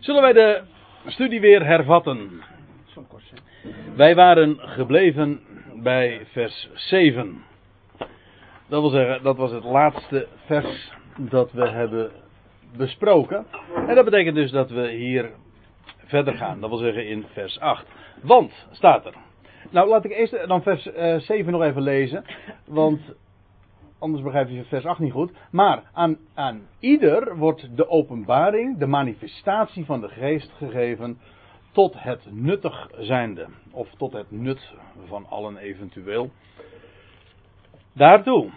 Zullen wij de studie weer hervatten? Wij waren gebleven bij vers 7. Dat wil zeggen, dat was het laatste vers dat we hebben besproken. En dat betekent dus dat we hier verder gaan. Dat wil zeggen in vers 8. Want, staat er. Nou, laat ik eerst dan vers 7 eh, nog even lezen. Want anders begrijp je vers 8 niet goed. Maar aan, aan ieder wordt de openbaring, de manifestatie van de geest gegeven tot het nuttig zijnde. Of tot het nut van allen eventueel. Daartoe.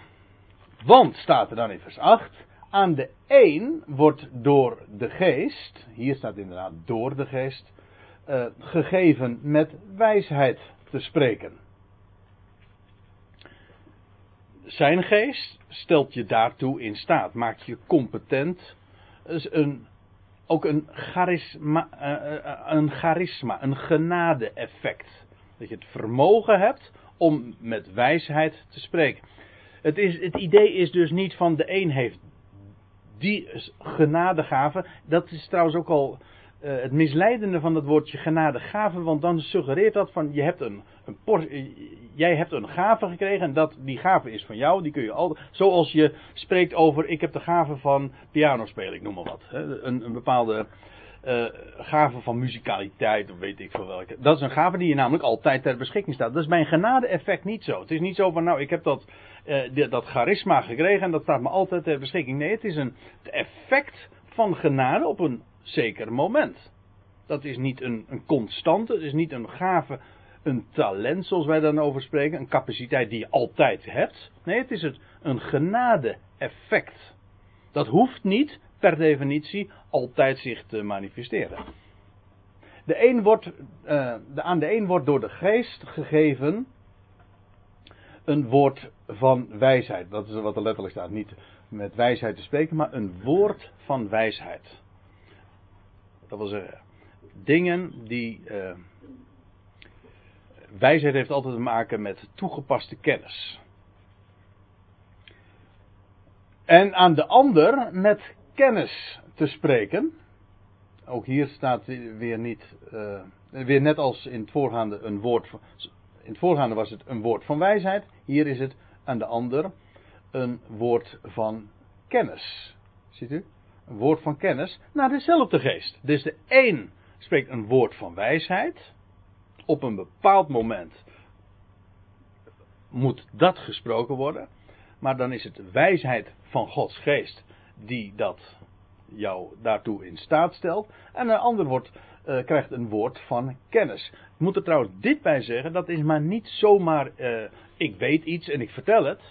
Want, staat er dan in vers 8, aan de een wordt door de geest, hier staat inderdaad door de geest, uh, gegeven met wijsheid te spreken. Zijn geest stelt je daartoe in staat, maakt je competent. is een, ook een charisma, uh, een charisma, een genade-effect. Dat je het vermogen hebt om met wijsheid te spreken. Het, is, het idee is dus niet van de een heeft die genadegave. Dat is trouwens ook al uh, het misleidende van het woordje genadegave. Want dan suggereert dat van je hebt een, een por, jij hebt een gave gekregen en dat, die gave is van jou. Die kun je al, zoals je spreekt over ik heb de gave van piano spelen, ik noem maar wat. Hè, een, een bepaalde uh, gave van muzikaliteit, of weet ik veel welke. Dat is een gave die je namelijk altijd ter beschikking staat. Dat is bij een genade-effect niet zo. Het is niet zo van, nou, ik heb dat, dat charisma gekregen en dat staat me altijd ter beschikking. Nee, het is een effect van genade op een zeker moment. Dat is niet een, een constante, het is niet een gave, een talent zoals wij dan over spreken, een capaciteit die je altijd hebt. Nee, het is het, een genade-effect. Dat hoeft niet per definitie altijd zich te manifesteren. De een wordt, uh, de, aan de een wordt door de geest gegeven een woord van wijsheid. Dat is wat er letterlijk staat. Niet met wijsheid te spreken, maar een woord van wijsheid. Dat wil zeggen, dingen die. Uh, wijsheid heeft altijd te maken met toegepaste kennis. En aan de ander met kennis te spreken. Ook hier staat weer niet, uh, weer net als in het voorgaande een woord van, in het voorgaande was het een woord van wijsheid, hier is het aan de ander een woord van kennis. Ziet u? Woord van kennis naar dezelfde geest. Dus de een spreekt een woord van wijsheid. Op een bepaald moment moet dat gesproken worden. Maar dan is het wijsheid van Gods geest die dat jou daartoe in staat stelt. En een ander wordt, uh, krijgt een woord van kennis. Ik moet er trouwens dit bij zeggen, dat is maar niet zomaar uh, ik weet iets en ik vertel het.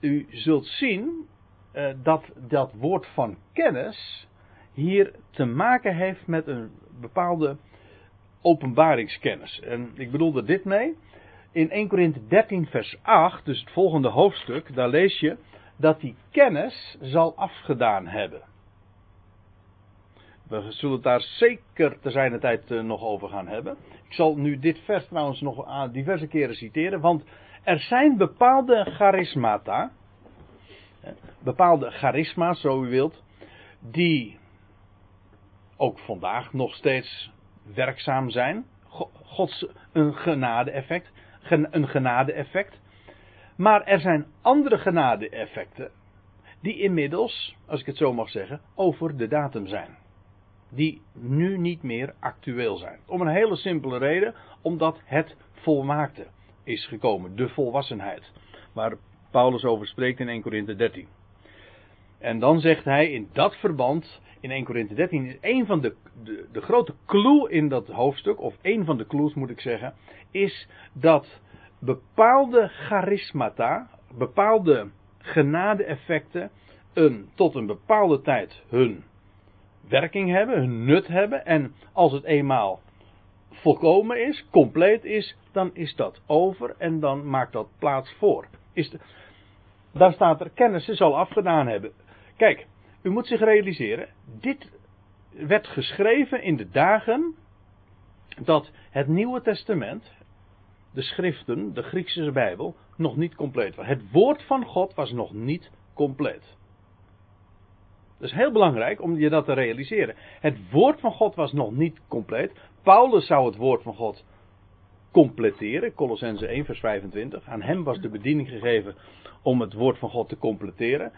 U zult zien uh, dat dat woord van kennis hier te maken heeft met een bepaalde openbaringskennis. En ik bedoel er dit mee. In 1 Korinthe 13 vers 8, dus het volgende hoofdstuk, daar lees je dat die kennis zal afgedaan hebben. We zullen het daar zeker te zijn tijd eh, nog over gaan hebben. Ik zal nu dit vers trouwens nog diverse keren citeren, want er zijn bepaalde charismata, bepaalde charisma's, zo u wilt, die ook vandaag nog steeds werkzaam zijn. Gods een genade-effect, een genade-effect. Maar er zijn andere genade-effecten die inmiddels, als ik het zo mag zeggen, over de datum zijn. Die nu niet meer actueel zijn. Om een hele simpele reden, omdat het volmaakte is gekomen, de volwassenheid. Waar Paulus over spreekt in 1 Korinthe 13. En dan zegt hij in dat verband, in 1 Korinthe 13, is een van de, de, de grote clue in dat hoofdstuk, of een van de clues moet ik zeggen, is dat bepaalde charismata, bepaalde genade-effecten, een, tot een bepaalde tijd hun werking hebben, hun nut hebben. En als het eenmaal volkomen is, compleet is, dan is dat over en dan maakt dat plaats voor. Is de, daar staat er, kennis zal afgedaan hebben. Kijk, u moet zich realiseren, dit werd geschreven in de dagen dat het Nieuwe Testament, de schriften, de Griekse Bijbel, nog niet compleet was. Het woord van God was nog niet compleet. Dat is heel belangrijk om je dat te realiseren. Het woord van God was nog niet compleet. Paulus zou het woord van God completeren. Colossense 1 vers 25. Aan hem was de bediening gegeven om het woord van God te completeren.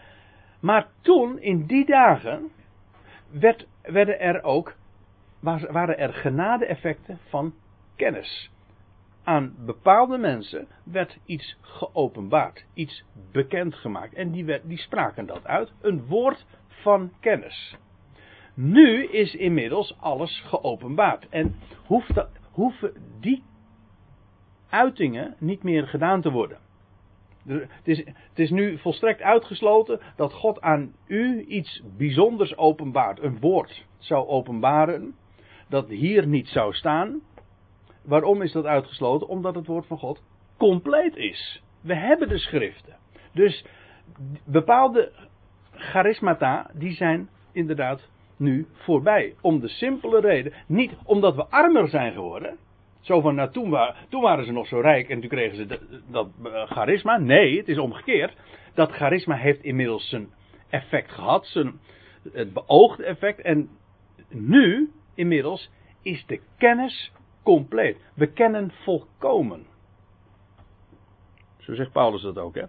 Maar toen, in die dagen, werd, werden er ook, waren er genade-effecten van kennis. Aan bepaalde mensen werd iets geopenbaard, iets bekendgemaakt. En die, die spraken dat uit, een woord van kennis. Nu is inmiddels alles geopenbaard. En hoeft dat, hoeven die uitingen niet meer gedaan te worden. Het is, het is nu volstrekt uitgesloten dat God aan u iets bijzonders openbaart. Een woord zou openbaren dat hier niet zou staan. Waarom is dat uitgesloten? Omdat het woord van God compleet is. We hebben de schriften. Dus bepaalde charismata, die zijn inderdaad nu voorbij. Om de simpele reden, niet omdat we armer zijn geworden. Zo van, nou, toen, toen waren ze nog zo rijk en toen kregen ze dat, uh, charisma. Nee, het is omgekeerd. Dat charisma heeft inmiddels zijn effect gehad, zijn, het beoogde effect. En nu, inmiddels, is de kennis compleet. We kennen volkomen. Zo zegt Paulus dat ook, hè.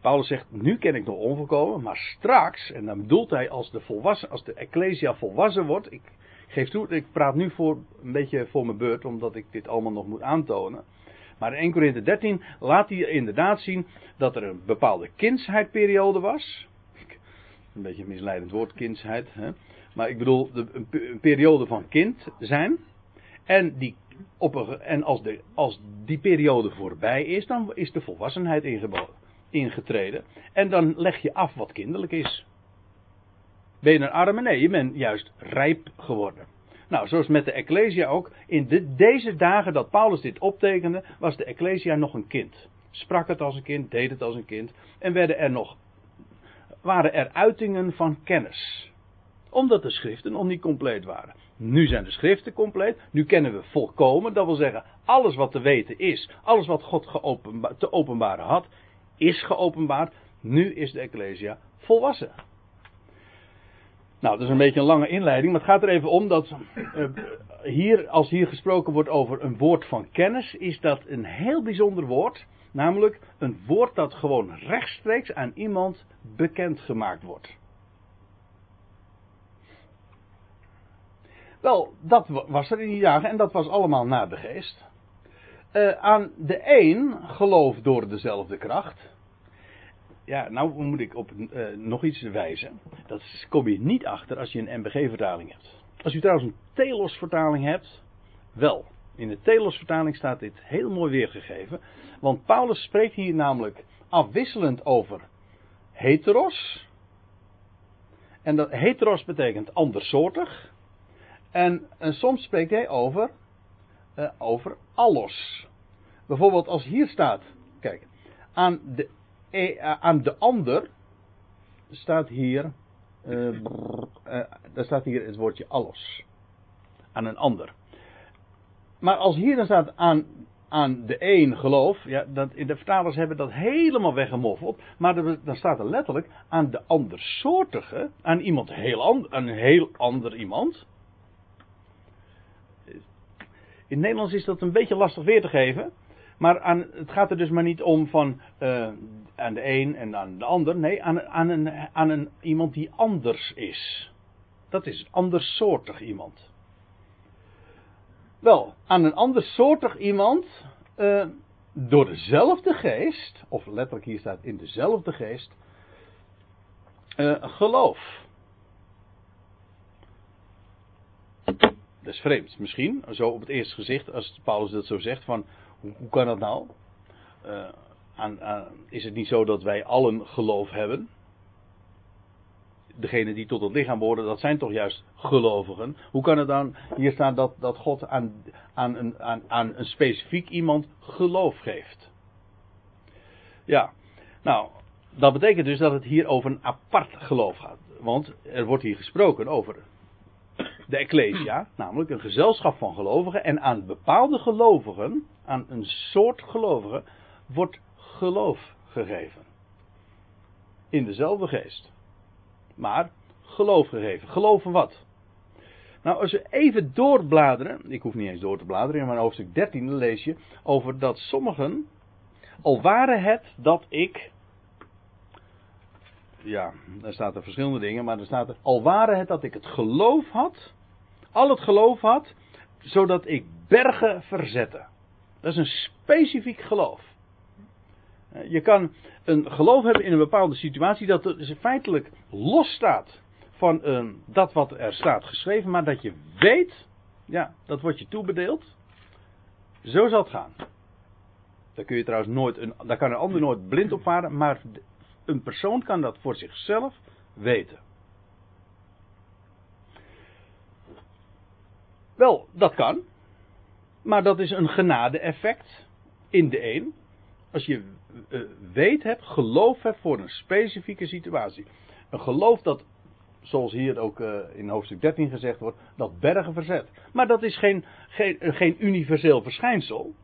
Paulus zegt, nu ken ik nog onvolkomen, maar straks, en dan bedoelt hij als de, als de Ecclesia volwassen wordt, ik ik praat nu voor, een beetje voor mijn beurt, omdat ik dit allemaal nog moet aantonen. Maar in 1 Corinthië 13 laat hij inderdaad zien dat er een bepaalde kindsheidperiode was. Een beetje een misleidend woord, kindsheid. Hè? Maar ik bedoel, de, een, periode van kind zijn. En, die, op en als, de, als die periode voorbij is, dan is de volwassenheid ingetreden. En dan leg je af wat kinderlijk is. Ben je een arme? Nee, je bent juist rijp geworden. Nou, zoals met de Ecclesia ook. In de, deze dagen dat Paulus dit optekende, was de Ecclesia nog een kind. Sprak het als een kind, deed het als een kind. En werden er nog, waren er uitingen van kennis. Omdat de schriften nog niet compleet waren. Nu zijn de schriften compleet. Nu kennen we volkomen. Dat wil zeggen, alles wat te weten is, alles wat God te openbaren had, is geopenbaard. Nu is de Ecclesia volwassen. Nou, dat is een beetje een lange inleiding, maar het gaat er even om dat uh, hier, als hier gesproken wordt over een woord van kennis, is dat een heel bijzonder woord. Namelijk een woord dat gewoon rechtstreeks aan iemand bekendgemaakt wordt. Wel, dat was er in die dagen en dat was allemaal naar de geest. Uh, aan de een geloof door dezelfde kracht ja, nou moet ik op uh, nog iets wijzen. Dat kom je niet achter als je een MBG-vertaling hebt. Als u trouwens een Telos-vertaling hebt, wel. In de Telos-vertaling staat dit heel mooi weergegeven. Want Paulus spreekt hier namelijk afwisselend over heteros. En dat heteros betekent andersoortig. En, en soms spreekt hij over, uh, over allos. Bijvoorbeeld als hier staat, kijk, aan de eh, aan de ander staat hier, uh, daar staat hier het woordje alles. Aan een ander. Maar als hier dan staat aan, aan de een geloof, ja, dat, de vertalers hebben dat helemaal weggemoffeld. Maar dan staat er letterlijk aan de andersoortige, aan iemand heel ander, aan een heel ander iemand. In het Nederlands is dat een beetje lastig weer te geven. Maar aan, het gaat er dus maar niet om van aan de een en aan de ander. Nee, aan, aan, een, aan een, iemand die anders is. Dat is andersoortig iemand. Wel, aan een andersoortig iemand. Uh, door dezelfde geest. Of letterlijk hier staat in dezelfde geest. Uh, geloof. Dat is vreemd. Misschien, zo op het eerste gezicht, als Paulus dat zo zegt, van hoe, hoe kan dat nou? Uh, aan, is het niet zo dat wij allen geloof hebben? Degene die tot het lichaam behoren, dat zijn toch juist gelovigen. Hoe kan het dan hier staan dat, dat God aan, aan, een, aan, aan een specifiek iemand geloof geeft? Ja, nou, dat betekent dus dat het hier over een apart geloof gaat. Want er wordt hier gesproken over de Ecclesia, namelijk een gezelschap van gelovigen. En aan bepaalde gelovigen, aan een soort gelovigen, wordt geloof gegeven. In dezelfde geest. Maar geloof gegeven. Geloven wat? Nou, als we even doorbladeren, ik hoef niet eens door te bladeren, in mijn hoofdstuk 13 lees je over dat sommigen, al waren het dat ik, ja, daar staat er verschillende dingen, maar er staat er, al waren het dat ik het geloof had, al het geloof had, zodat ik bergen verzette. Dat is een specifiek geloof. Je kan een geloof hebben in een bepaalde situatie dat dus feitelijk los staat van uh, dat wat er staat geschreven, maar dat je weet, ja, dat wordt je toebedeeld. Zo zal het gaan. Daar kun je trouwens nooit, een, daar kan een ander nooit blind op varen, maar een persoon kan dat voor zichzelf weten. Wel, dat kan. Maar dat is een genade-effect in de een. Als je uh, weet hebt, geloof hebt voor een specifieke situatie. Een geloof dat, zoals hier ook uh, in hoofdstuk 13 gezegd wordt, dat bergen verzet. Maar dat is geen, geen, uh, geen universeel verschijnsel.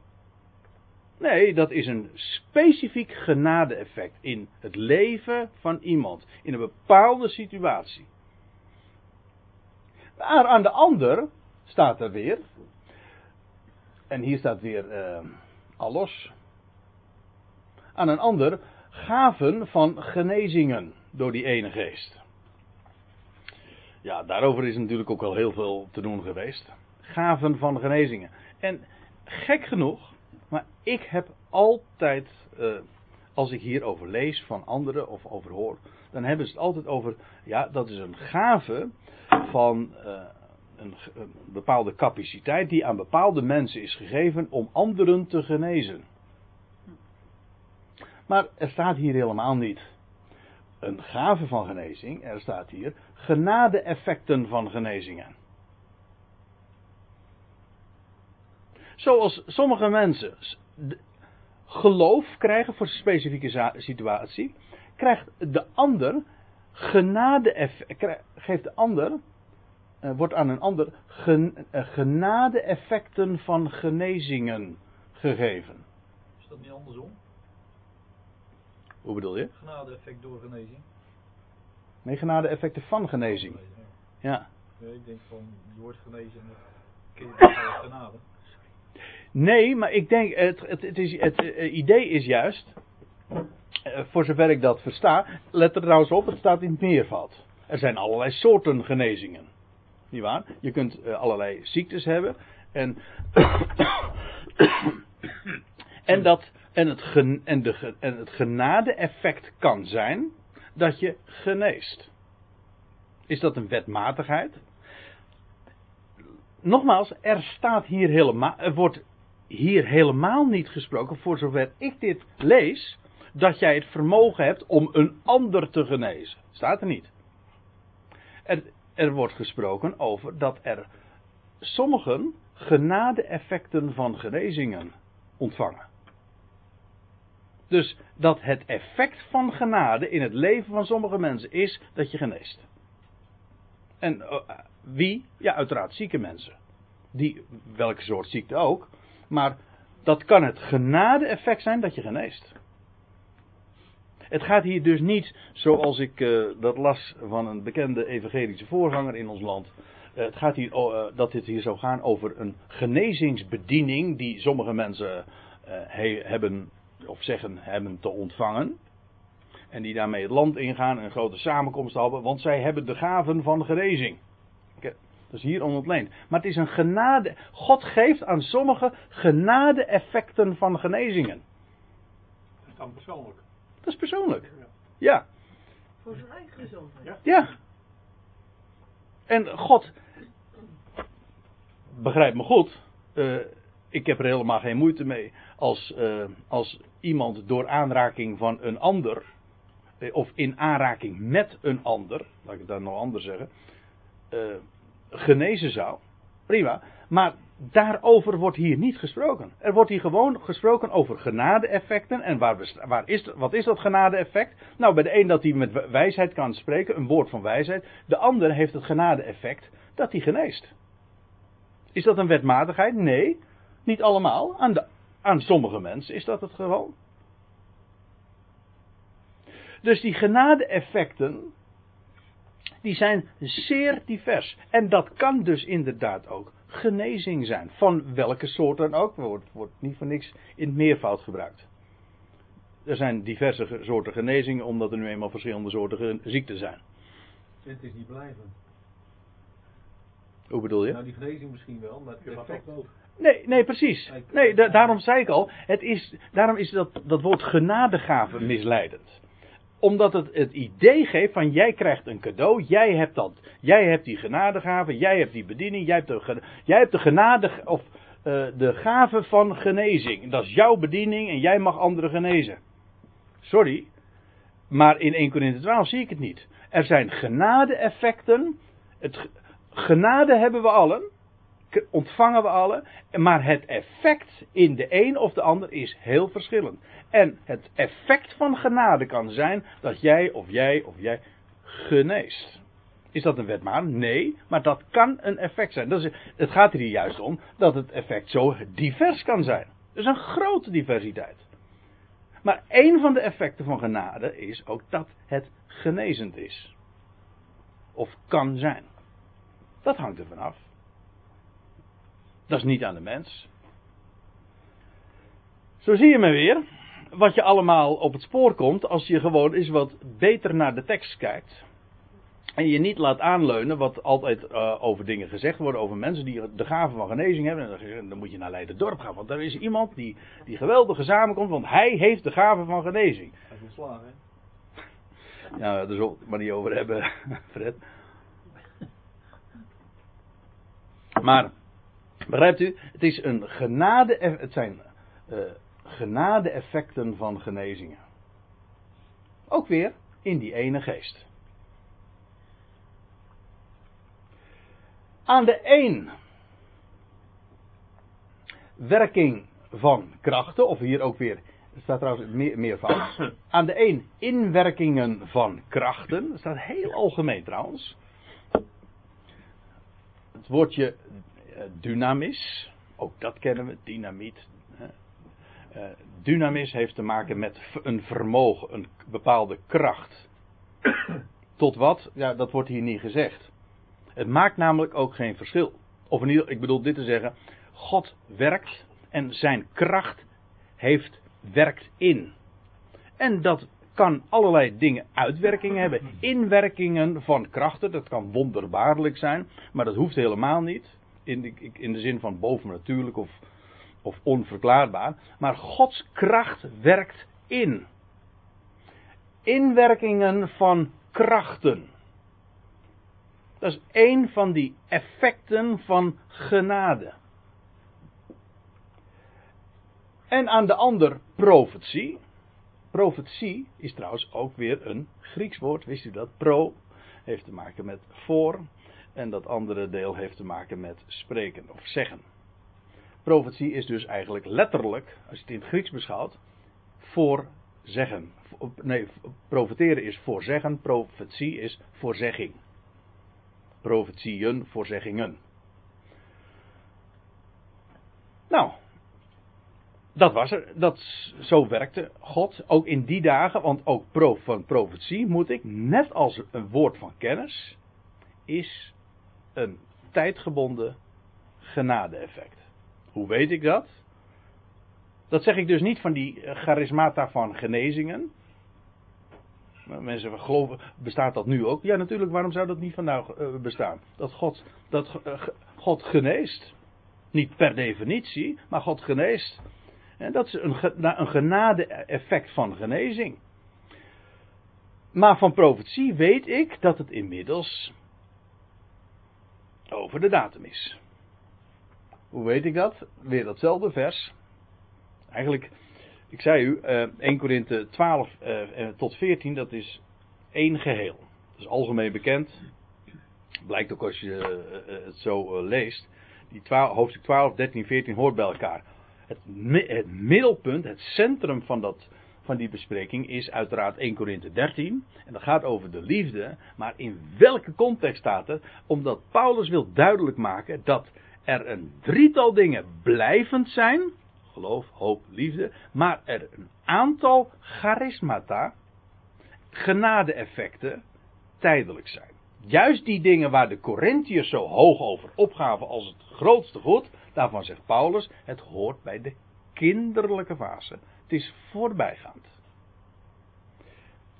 Nee, dat is een specifiek genade-effect in het leven van iemand. In een bepaalde situatie. Maar aan de ander staat er weer. En hier staat weer uh, allos. Aan een ander gaven van genezingen door die ene geest. Ja, daarover is natuurlijk ook al heel veel te doen geweest. Gaven van genezingen. En gek genoeg, maar ik heb altijd, uh, als ik hierover lees van anderen of over hoor, dan hebben ze het altijd over, ja, dat is een gave van. Een, een, bepaalde capaciteit die aan bepaalde mensen is gegeven om anderen te genezen. Maar er staat hier helemaal niet een gave van genezing, er staat hier genade-effecten van genezingen. Zoals sommige mensen geloof krijgen voor een specifieke situatie, krijgt de ander genade geeft de ander uh, wordt aan een ander uh, genade-effecten van genezingen gegeven. Is dat niet andersom? Hoe bedoel je? Genade-effect door genezing. Nee, genade-effecten van genezing. Ja. ja. Ik denk van, je wordt genezen en dan kun je genade. Nee, maar ik denk, het, het, het, is, het uh, idee is juist, voor zover ik dat versta, let er trouwens op, het staat in het meervoud. Er zijn allerlei soorten genezingen. Niet waar? Je kunt uh, allerlei ziektes hebben. En, en, dat, en, het, en, de, en het genade-effect kan zijn dat je geneest. Is dat een wetmatigheid? Nogmaals, er staat hier helemaal, wordt hier helemaal niet gesproken, voor zover ik dit lees, dat jij het vermogen hebt om een ander te genezen. Staat er niet. Er wordt gesproken over dat er sommigen genade-effecten van genezingen ontvangen. Dus dat het effect van genade in het leven van sommige mensen is dat je geneest. En uh, wie? Ja, uiteraard zieke mensen. Die, welke soort ziekte ook. Maar dat kan het genade-effect zijn dat je geneest. Het gaat hier dus niet zoals ik uh, dat las van een bekende evangelische voorganger in ons land. Uh, het gaat hier, uh, dat dit hier zou gaan over een genezingsbediening die sommige mensen he, hebben of zeggen hebben te ontvangen. En die daarmee het land ingaan en een grote samenkomst hebben, want zij hebben de gaven van genezing. Dat is hier onontleend. Maar het is een genade. God geeft aan sommigen genade-effecten van genezingen. Dat is dan persoonlijk. Dat is persoonlijk. Ja. Voor zijn eigen gezondheid. Ja. ja. En God, begrijp me goed, uh, ik heb er helemaal geen moeite mee als, uh, als iemand door aanraking van een ander, uh, of in aanraking met een ander, laat ik het dan nog anders zeggen, genezen zou. Prima. Maar daarover wordt hier niet gesproken. Er wordt hier gewoon gesproken over genade-effecten. En waar, waar is, wat is dat genade-effect? Nou, bij de een dat hij met wijsheid kan spreken, een woord van wijsheid. De ander heeft het genade-effect dat hij geneest. Is dat een wetmatigheid? Nee, niet allemaal. Aan, de, aan sommige mensen is dat het geval. Dus die genade-effecten, die zijn zeer divers. En dat kan dus inderdaad ook genezing zijn. Van welke soort dan ook. Wordt, wordt niet voor niks in het meervoud gebruikt. Er zijn diverse soorten genezingen, omdat er nu eenmaal verschillende soorten ziekten zijn. Het is niet blijven. Hoe bedoel je? Nou, die genezing misschien wel, maar het effect ook. Nee, nee, precies. Nee, da- daarom zei ik al, het is, daarom is dat, dat woord genadegave misleidend. Omdat het het idee geeft van jij krijgt een cadeau, jij hebt dat, jij hebt die genadegave, jij hebt die bediening, jij hebt de, jij hebt de genade, of eh, de gave van genezing. Dat is jouw bediening en jij mag anderen genezen. Sorry, maar in 1 Corinthië 12 zie ik het niet. Er zijn genade-effecten. Het, ge- genade hebben we allen ontvangen we allen. Maar het effect in de een of de ander is heel verschillend. En het effect van genade kan zijn dat jij of jij of jij geneest. Is dat een wetmaat? Nee, maar dat kan een effect zijn. Dat is, het gaat er hier juist om dat het effect zo divers kan zijn. Dus een grote diversiteit. Maar één van de effecten van genade is ook dat het genezend is. Of kan zijn. Dat hangt er vanaf. Dat is niet aan de mens. Zo zie je me weer. Wat je allemaal op het spoor komt als je gewoon eens wat beter naar de tekst kijkt. En je niet laat aanleunen wat altijd eh, over dingen gezegd worden, over mensen die de gave van genezing hebben. En dan, moet je naar Leiden-dorp gaan, want er is iemand die, die geweldige samenkomt, want hij heeft de gave van genezing. Hij is ontslagen, hè? Ja, daar zullen we het maar niet over hebben, Fred. Maar, begrijpt u, het is een genade, het zijn eh, genade-effecten van genezingen. Ook weer in die ene geest. Aan de een werking van krachten, of hier ook weer, er staat trouwens meer, meervoud. Aan de een inwerkingen van krachten, dat staat heel algemeen trouwens. Het woordje dynamis, ook dat kennen we, dynamiet. Eh, dynamis heeft te maken met een vermogen, een bepaalde kracht. Tot wat? Ja, dat wordt hier niet gezegd. Het maakt namelijk ook geen verschil. Of in ieder, ik bedoel dit te zeggen, God werkt en zijn kracht heeft, werkt in. En dat kan allerlei dingen uitwerkingen hebben. Inwerkingen van krachten, dat kan wonderbaarlijk zijn, maar dat hoeft helemaal niet. In de, in de zin van bovennatuurlijk of, of onverklaarbaar. Maar Gods kracht werkt in. Inwerkingen van krachten. Dat is één van die effecten van genade. En aan de ander profetie. Profetie is trouwens ook weer een Grieks woord, wist u dat? Pro heeft te maken met voor. En dat andere deel heeft te maken met spreken of zeggen. Profetie is dus eigenlijk letterlijk, als je het in het Grieks beschouwt, voorzeggen. Nee, profeteren is voorzeggen, profetie is voorzegging. Profetieën, voorzeggingen. Nou, dat was er. Dat, zo werkte God. Ook in die dagen, want ook pro, van profetie moet ik, net als een woord van kennis, is een tijdgebonden genade-effect. Hoe weet ik dat? Dat zeg ik dus niet van die eh, charismata van genezingen. Mensen geloven, bestaat dat nu ook? Ja, natuurlijk, waarom zou dat niet vandaag eh, bestaan? Dat God, dat eh, God geneest. Niet per definitie, maar God geneest. En dat is een, een genade-effect van genezing. Maar van profetie weet ik dat het inmiddels over de datum is. Hoe weet ik dat? Weer datzelfde vers. Eigenlijk, ik zei u, eh, 1 Korinthe 12 eh, eh, tot 14, dat is één geheel. Dat is algemeen bekend. Blijkt ook als je eh, eh, het zo eh, leest. Die 12, hoofdstuk 12, 13, 14 hoort bij elkaar. Het, het middelpunt, het centrum van, dat, van die bespreking is uiteraard 1 Korinthe 13. En dat gaat over de liefde. Maar in welke context staat het? Omdat Paulus wil duidelijk maken dat er een drietal dingen blijvend zijn. Geloof, hoop, liefde. Maar er een aantal charismata, genade-effecten, tijdelijk zijn. juist die dingen waar de Corinthiërs zo hoog over opgaven als het grootste goed, daarvan zegt Paulus, het hoort bij de kinderlijke fase. Is voorbijgaand.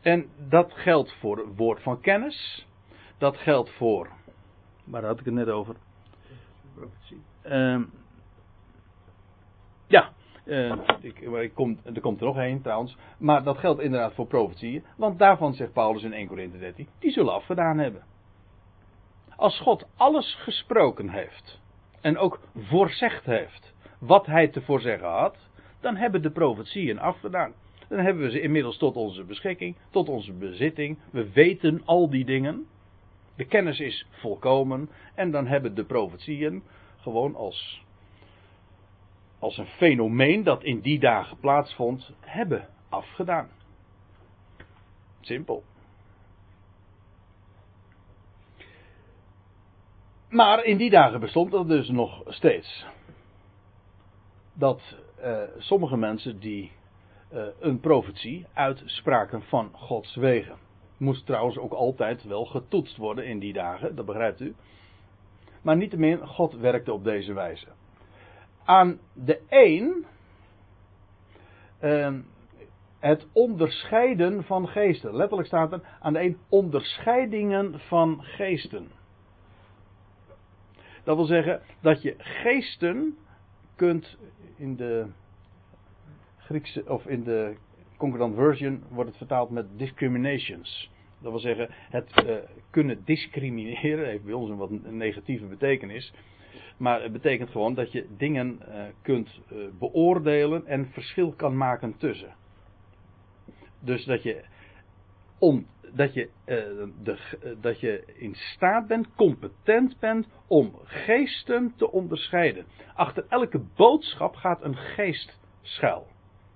En dat geldt voor het woord van kennis. Dat geldt voor. Waar had ik het net over? Ehm, ja, eh, ik, ik kom, er komt er nog één trouwens. Maar dat geldt inderdaad voor profetieën. Want daarvan zegt Paulus in 1 Corinthië 13. Die zullen afgedaan hebben. Als God alles gesproken heeft. En ook voorzegd heeft. Wat hij te voorzeggen had. Dan hebben de profetieën afgedaan. Dan hebben we ze inmiddels tot onze beschikking. Tot onze bezitting. We weten al die dingen. De kennis is volkomen. En dan hebben de profetieën gewoon als als een fenomeen dat in die dagen plaatsvond, hebben afgedaan. Simpel. Maar in die dagen bestond dat dus nog steeds. Dat eh, sommige mensen die eh, een profetie uitspraken van Gods wegen. Moest trouwens ook altijd wel getoetst worden in die dagen, dat begrijpt u. Maar niettemin, God werkte op deze wijze aan de een uh, het onderscheiden van geesten. Letterlijk staat er aan de een onderscheidingen van geesten. Dat wil zeggen dat je geesten kunt in de Griekse of in de concordant version wordt het vertaald met discriminations. Dat wil zeggen het uh, kunnen discrimineren heeft bij ons een wat negatieve betekenis. Maar het betekent gewoon dat je dingen uh, kunt uh, beoordelen en verschil kan maken tussen. Dus dat je, on, dat, je, uh, de, dat je in staat bent, competent bent om geesten te onderscheiden. Achter elke boodschap gaat een geest schuil.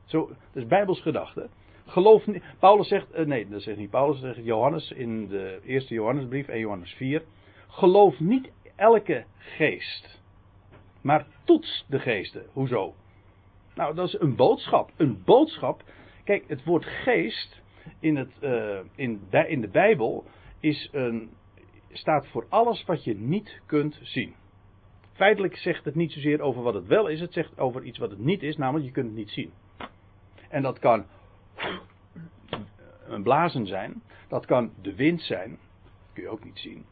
Zo, dat is Bijbels gedachte. Geloof niet. Paulus zegt, nee, dat zegt niet Paulus, dat zegt Johannes in de eerste Johannesbrief, 1 Johannes 4. Geloof niet elke geest. Maar toets de geesten. Hoezo? Nou, dat is een boodschap. Een boodschap. Kijk, het woord geest in, het, uh, in, in de Bijbel is een, staat voor alles wat je niet kunt zien. Feitelijk zegt het niet zozeer over wat het wel is, het zegt over iets wat het niet is, namelijk je kunt het niet zien. En dat kan een blazen zijn, dat kan de wind zijn, kun je ook niet zien.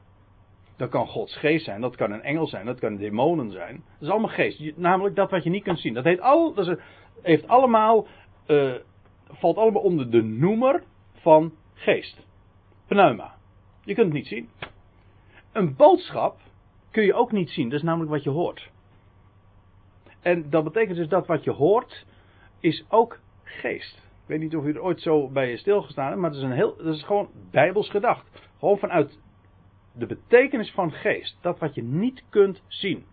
Dat kan Gods geest zijn, dat kan een engel zijn, dat kan demonen zijn. Dat is allemaal geest. Namelijk dat wat je niet kunt zien. Dat, al, dat heeft allemaal, uh, valt allemaal onder de noemer van geest. Pneuma. Je kunt het niet zien. Een boodschap kun je ook niet zien. Dat is namelijk wat je hoort. En dat betekent dus dat wat je hoort is ook geest. Ik weet niet of u er ooit zo bij je stilgestaan hebt, maar het is, een heel, dat is gewoon bijbels gedacht. Gewoon vanuit de betekenis van geest, dat wat je niet kunt zien.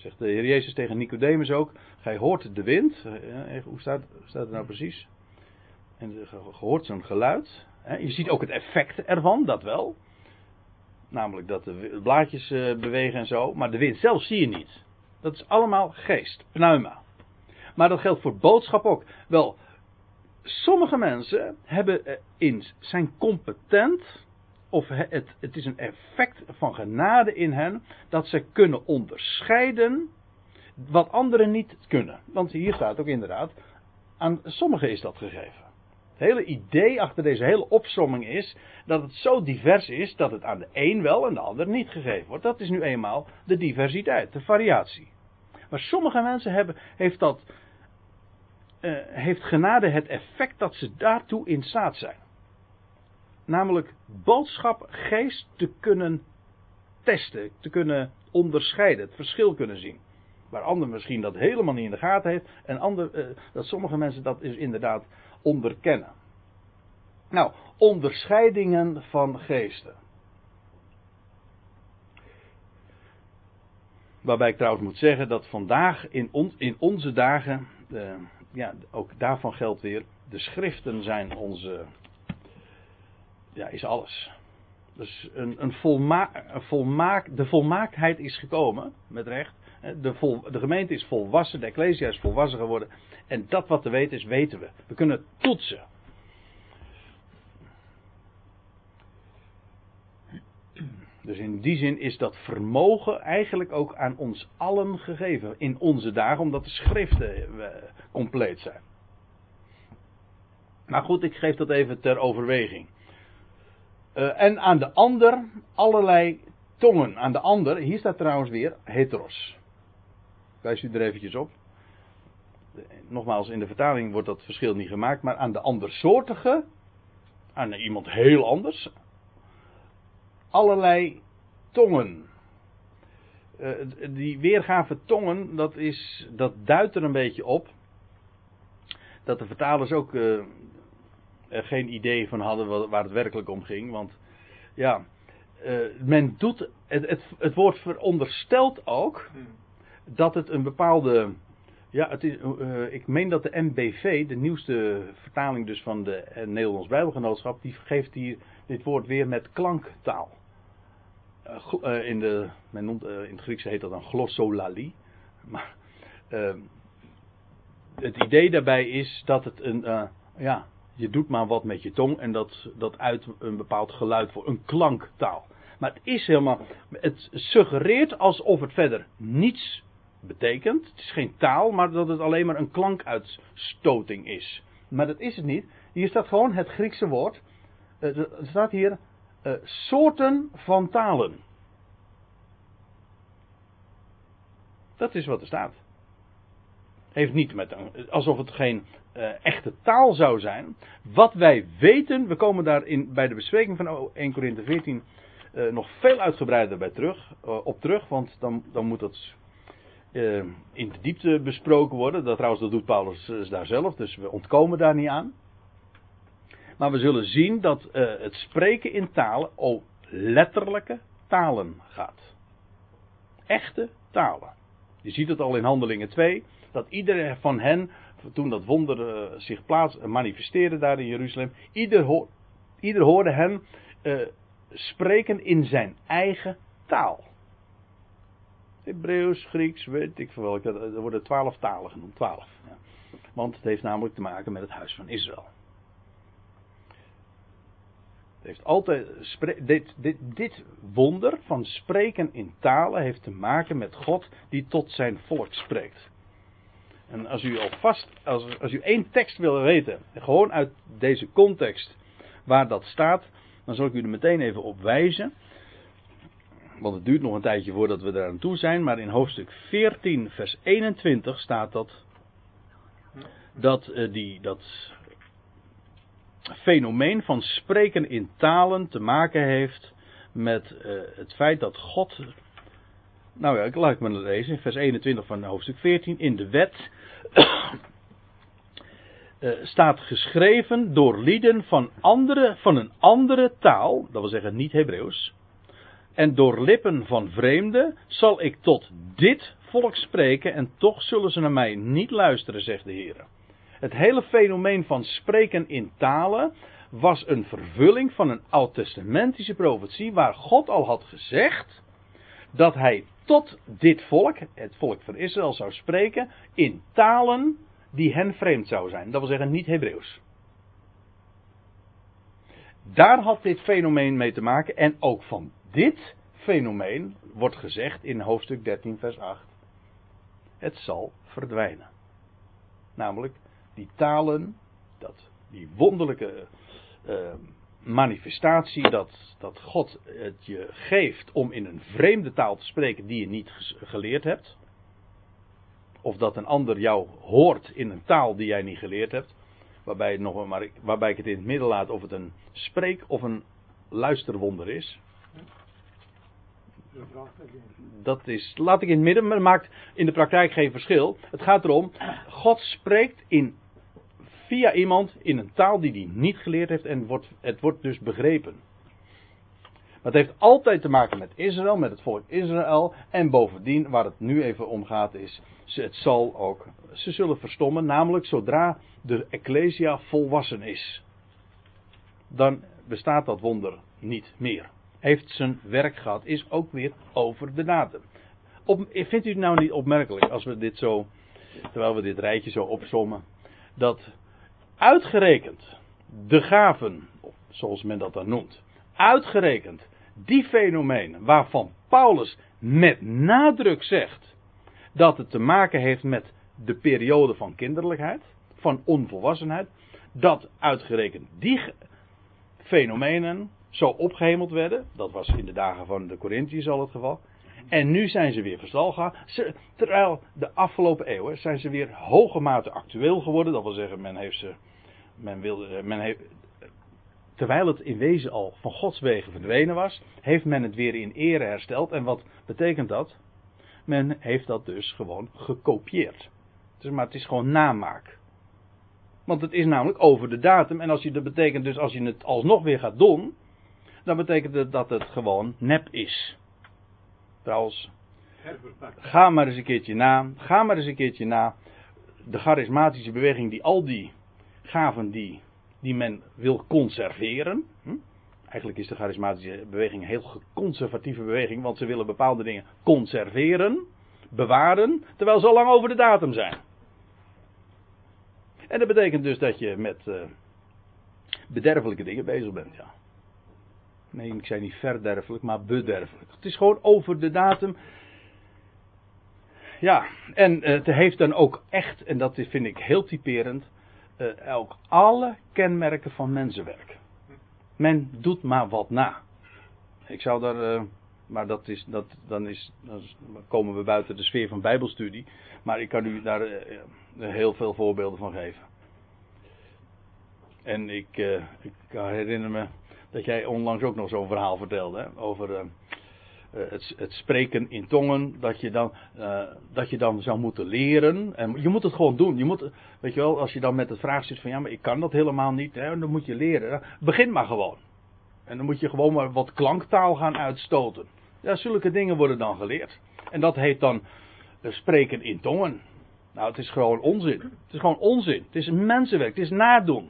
Zegt de Heer Jezus tegen Nicodemus ook: Gij hoort de wind. Eh, hoe staat, staat het nou precies? En je hoort zo'n geluid. Je ziet ook het effect ervan, dat wel. Namelijk dat de blaadjes eh, bewegen en zo. Maar de wind zelf zie je niet. Dat is allemaal geest, pneuma. Maar dat geldt voor boodschap ook. Wel, sommige mensen hebben eh, in, zijn competent of het, het is een effect van genade in hen, dat ze kunnen onderscheiden wat anderen niet kunnen. Want hier staat ook inderdaad, aan sommigen is dat gegeven. Het hele idee achter deze hele opsomming is dat het zo divers is dat het aan de een wel en de ander niet gegeven wordt. Dat is nu eenmaal de diversiteit, de variatie. Maar sommige mensen hebben, heeft dat, uh, heeft genade het effect dat ze daartoe in staat zijn namelijk boodschap geest te kunnen testen, te kunnen onderscheiden, het verschil kunnen zien. Waar anderen misschien dat helemaal niet in de gaten heeft en ander, uh, dat sommige mensen dat is inderdaad onderkennen. Nou, onderscheidingen van geesten. Waarbij ik trouwens moet zeggen dat vandaag in, in onze dagen, uh, ja, ook daarvan geldt weer, de schriften zijn onze ja, is alles. Dus een, een, volma een volmaak, de volmaaktheid is gekomen, met recht. De, de, gemeente is volwassen, de Ecclesia is volwassen geworden. En dat wat te weten is, weten we. We kunnen toetsen. Dus in die zin is dat vermogen eigenlijk ook aan ons allen gegeven in onze dagen, omdat de schriften eh, compleet zijn. Maar goed, ik geef dat even ter overweging. Uh, en aan de ander allerlei tongen. Aan de ander, hier staat trouwens weer heteros. Wijs u er eventjes op. Nogmaals, in de vertaling wordt dat verschil niet gemaakt, maar aan de andersoortige, aan iemand heel anders, allerlei tongen. Uh, die weergave tongen, dat, is, dat duidt er een beetje op dat de vertalers ook uh, er geen idee van hadden waar het werkelijk om ging. Want ja, uh, men doet, het, het, het wordt verondersteld ook dat het een bepaalde. Ja, het is, uh, ik meen dat de MBV, de nieuwste vertaling dus van de Nederlands Bijbelgenootschap, die geeft hier dit woord weer met klanktaal. Uh, in, de, men noemt, in het Grieks heet dat dan glossolalie. Maar het idee daarbij is dat het een, ja, je doet maar wat met je tong en dat, dat uit een bepaald geluid voor een klanktaal. Maar het is helemaal, het suggereert alsof het verder niets betekent. Het is geen taal, maar dat het alleen maar een klankuitstoting is. Maar dat is het niet. Hier staat gewoon het Griekse woord. Eh, er staat hier uh, soorten van talen. Dat is wat er staat. Heeft niet met alsof het geen uh, echte taal zou zijn. Wat wij weten, we komen daar in, bij de bespreking van 1 Corinthië 14 uh, nog veel uitgebreider bij terug, uh, op terug, want dan, dan moet dat in de diepte besproken worden. Dat trouwens, dat doet Paulus daar zelf, dus we ontkomen daar niet aan. Maar we zullen zien dat het spreken in talen om letterlijke talen gaat. Echte talen. Je ziet het al in Handelingen 2, dat iedereen van hen toen dat wonder uh, zich plaats, manifesteerde daar in Jeruzalem, ieder, ieder hoorde hem uh, spreken in zijn eigen taal. Hebreeuws, Grieks, weet ik veel welke, er worden twaalf talen genoemd, twaalf. Ja. Want het heeft namelijk te maken met het huis van Israël. Het heeft altijd, dit, dit, dit wonder van spreken in talen heeft te maken met God die tot zijn volk spreekt. En als u alvast, als, als u één tekst wil weten, gewoon uit deze context waar dat staat, dan zal ik u er meteen even op wijzen. Want het duurt nog een tijdje voordat we daar aan toe zijn, maar in hoofdstuk 14, vers 21 staat dat. Dat, uh, die, dat fenomeen van spreken in talen te maken heeft met uh, het feit dat God nou ja, ik laat ik me lezen in vers 21 van hoofdstuk 14. In de wet uh, staat geschreven door lieden van, andere, van een andere taal, dat wil zeggen niet Hebreeuws, en door lippen van vreemden zal ik tot dit volk spreken en toch zullen ze naar mij niet luisteren, zegt de Heer. Het hele fenomeen van spreken in talen was een vervulling van een oud-testamentische profetie waar God al had gezegd dat hij tot dit volk, het volk van Israël, zou spreken in talen die hen vreemd zouden zijn. Dat wil zeggen niet Hebreeuws. Daar had dit fenomeen mee te maken en ook van dit fenomeen wordt gezegd in hoofdstuk 13 vers 8. Het zal verdwijnen. Namelijk die talen, dat, die wonderlijke uh, manifestatie dat, dat God het je geeft om in een vreemde taal te spreken die je niet geleerd hebt. Of dat een ander jou hoort in een taal die jij niet geleerd hebt. Waarbij, nog, maar waarbij ik het in het midden laat of het een spreek- of een luisterwonder is. Dat is, laat ik in het midden, maar maakt in de praktijk geen verschil. Het gaat erom, God spreekt in via iemand in een taal die hij niet geleerd heeft en wordt, het wordt dus begrepen. Het heeft altijd te maken met Israël, met het volk Israël. En bovendien, waar het nu even om gaat, is. Het zal ook. Ze zullen verstommen, namelijk zodra de Ecclesia volwassen is. Dan bestaat dat wonder niet meer. Heeft zijn werk gehad, is ook weer over de datum. Op, vindt u het nou niet opmerkelijk als we dit zo. Terwijl we dit rijtje zo opzommen. Dat uitgerekend de gaven, zoals men dat dan noemt, uitgerekend die fenomenen waarvan Paulus met nadruk zegt dat het te maken heeft met de periode van kinderlijkheid, van onvolwassenheid, dat uitgerekend die fenomenen zo opgehemeld werden, dat was in de dagen van de Corinthiërs al het geval, en nu zijn ze weer verstal gegaan. terwijl de afgelopen eeuwen zijn ze weer hoge mate actueel geworden. Dat wil zeggen, men heeft ze. Men wilde, men heeft, terwijl het in wezen al van Gods wegen verdwenen was, heeft men het weer in ere hersteld. En wat betekent dat? Men heeft dat dus gewoon gekopieerd. Dus, maar het is gewoon namaak. Want het is namelijk over de datum. En als je, dat betekent dus als je het alsnog weer gaat doen, dan betekent het dat het gewoon nep is. Trouwens, ga maar eens een keertje na. Ga maar eens een keertje na. De charismatische beweging die al die gaven die, die men wil conserveren. Hm? Eigenlijk is de charismatische beweging een heel conservatieve beweging, want ze willen bepaalde dingen conserveren, bewaren, terwijl ze al lang over de datum zijn. En dat betekent dus dat je met uh, bederfelijke dingen bezig bent, ja. Nee, ik zei niet verderfelijk, maar bederfelijk. Het is gewoon over de datum. Ja, en uh, het heeft dan ook echt, en dat vind ik heel typerend, uh, ook alle kenmerken van mensenwerk. Men doet maar wat na. Ik zou daar, uh, maar dat is, dat, dan, is, dan komen we buiten de sfeer van Bijbelstudie. Maar ik kan u daar heel veel voorbeelden van geven. En ik, ik herinner me dat jij onlangs ook nog zo'n verhaal vertelde. Over het, het, spreken in tongen. Dat je, dan, uh, dat je dan zou moeten leren. En je moet het gewoon doen. Je moet, weet je wel, als je dan met het vraag zit van ja, maar ik kan dat helemaal niet. Hè, dan moet je leren. Begin maar gewoon. En dan moet je gewoon maar wat klanktaal gaan uitstoten. Ja, zulke dingen worden dan geleerd. En dat heet dan uh, spreken in tongen. Nou, het is gewoon onzin. Het is gewoon onzin. Het is mensenwerk. Het is nadoen.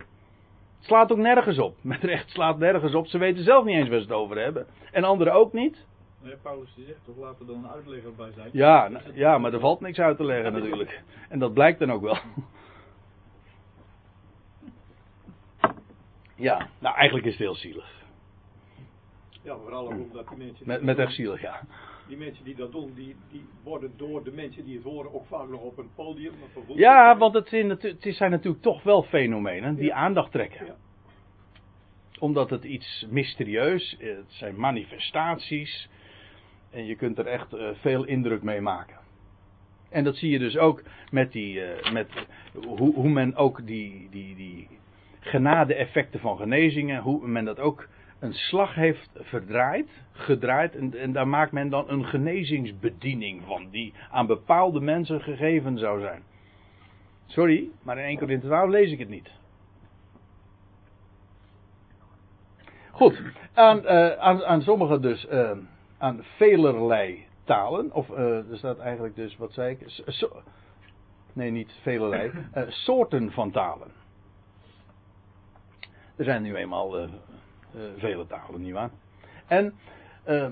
Het slaat ook nergens op. Met recht slaat nergens op. Ze weten zelf niet eens waar ze het over hebben. En anderen ook niet. Nee, Paulus die zegt toch laten er dan een uitlegger bij zijn. Ja, ja, maar er valt niks uit te leggen natuurlijk. En dat blijkt dan ook wel. Ja, nou eigenlijk is het heel zielig. Ja, vooral ook omdat die mensen... Met, met echt zielig, ja. Die mensen die dat doen, die, die worden door de mensen die het horen ook vaak nog op een podium. Ja, want het zijn, het zijn natuurlijk toch wel fenomenen die aandacht trekken. Ja. Omdat het iets mysterieus, het zijn manifestaties. En je kunt er echt uh, veel indruk mee maken. En dat zie je dus ook met die, uh, met hoe, hoe men ook die, die, die genade-effecten van genezingen, hoe men dat ook een slag heeft verdraaid, gedraaid, en, en, daar maakt men dan een genezingsbediening van, die aan bepaalde mensen gegeven zou zijn. Sorry, maar in 1 Korinthe 12 lees ik het niet. Goed, aan, uh, aan, aan sommige dus, aan velerlei talen, of uh, er staat eigenlijk dus, wat zei ik, so, nee niet velerlei, soorten van talen. Er zijn nu eenmaal uh, vele talen, nietwaar? En uh,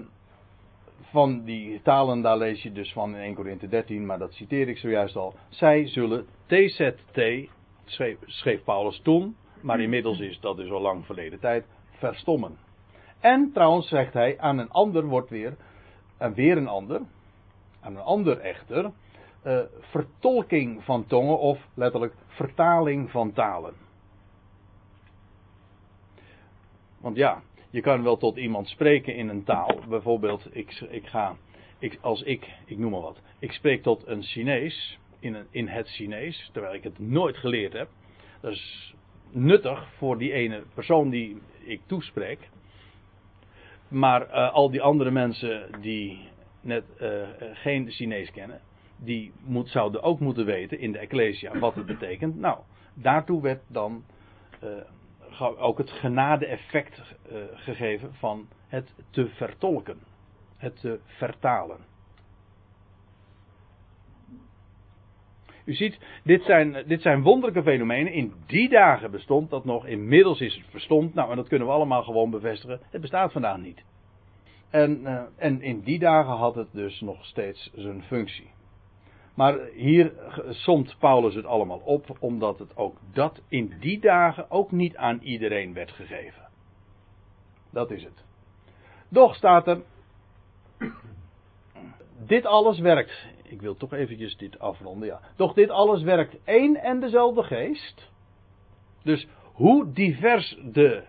van die talen, daar lees je dus van in 1 Korinthe 13, maar dat citeer ik zojuist al. Zij zullen TZT, schreef, schreef Paulus toen, maar inmiddels is dat dus al lang verleden tijd, verstommen. En trouwens zegt hij, aan een ander wordt weer, en weer een ander, aan een ander echter, uh, vertolking van tongen of letterlijk vertaling van talen. Want ja, je kan wel tot iemand spreken in een taal. Bijvoorbeeld, ik, ik ga, ik, als ik, ik noem maar wat, ik spreek tot een Chinees in, een, in het Chinees, terwijl ik het nooit geleerd heb. Dat is nuttig voor die ene persoon die ik toespreek. Maar uh, al die andere mensen die net uh, geen Chinees kennen, die moet, zouden ook moeten weten in de Ecclesia wat het betekent. Nou, daartoe werd dan uh, ook het genade-effect gegeven van het te vertolken, het te vertalen. U ziet, dit zijn, dit zijn wonderlijke fenomenen. In die dagen bestond dat nog, inmiddels is het verstomd. Nou, en dat kunnen we allemaal gewoon bevestigen. Het bestaat vandaag niet. En, uh, en in die dagen had het dus nog steeds zijn functie. Maar hier somt Paulus het allemaal op, omdat het ook dat in die dagen ook niet aan iedereen werd gegeven. Dat is het. Doch staat er. Dit alles werkt. Ik wil toch eventjes dit afronden, ja. Doch dit alles werkt één en dezelfde geest. Dus hoe divers de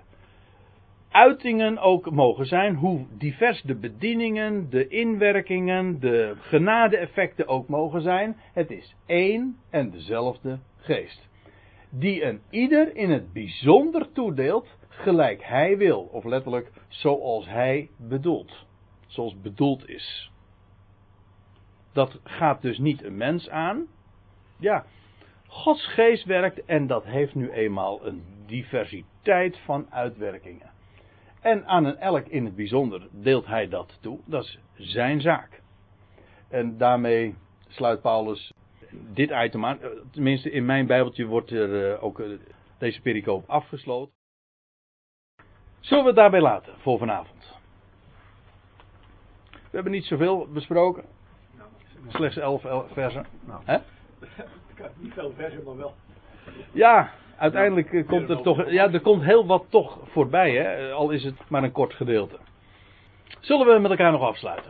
uitingen ook mogen zijn, hoe divers de bedieningen, de inwerkingen, de genade-effecten ook mogen zijn, het is één en dezelfde geest. Die een ieder in het bijzonder toedeelt, gelijk hij wil, of letterlijk zoals hij bedoelt, zoals bedoeld is. Dat gaat dus niet een mens aan. Ja, Gods geest werkt en dat heeft nu eenmaal een diversiteit van uitwerkingen. En aan een elk in het bijzonder deelt hij dat toe. Dat is zijn zaak. En daarmee sluit Paulus dit item aan. Tenminste, in mijn Bijbeltje wordt er eh, ook eh, deze pericoop afgesloten. Zullen we het daarbij laten voor vanavond? We hebben niet zoveel besproken. Slechts elf, elf versen. Nou. Hè? Niet veel versen, maar wel. Ja, uiteindelijk eh, komt er toch. Ja, er komt heel wat toch voorbij, hè? Al is het maar een kort gedeelte. Zullen we met elkaar nog afsluiten?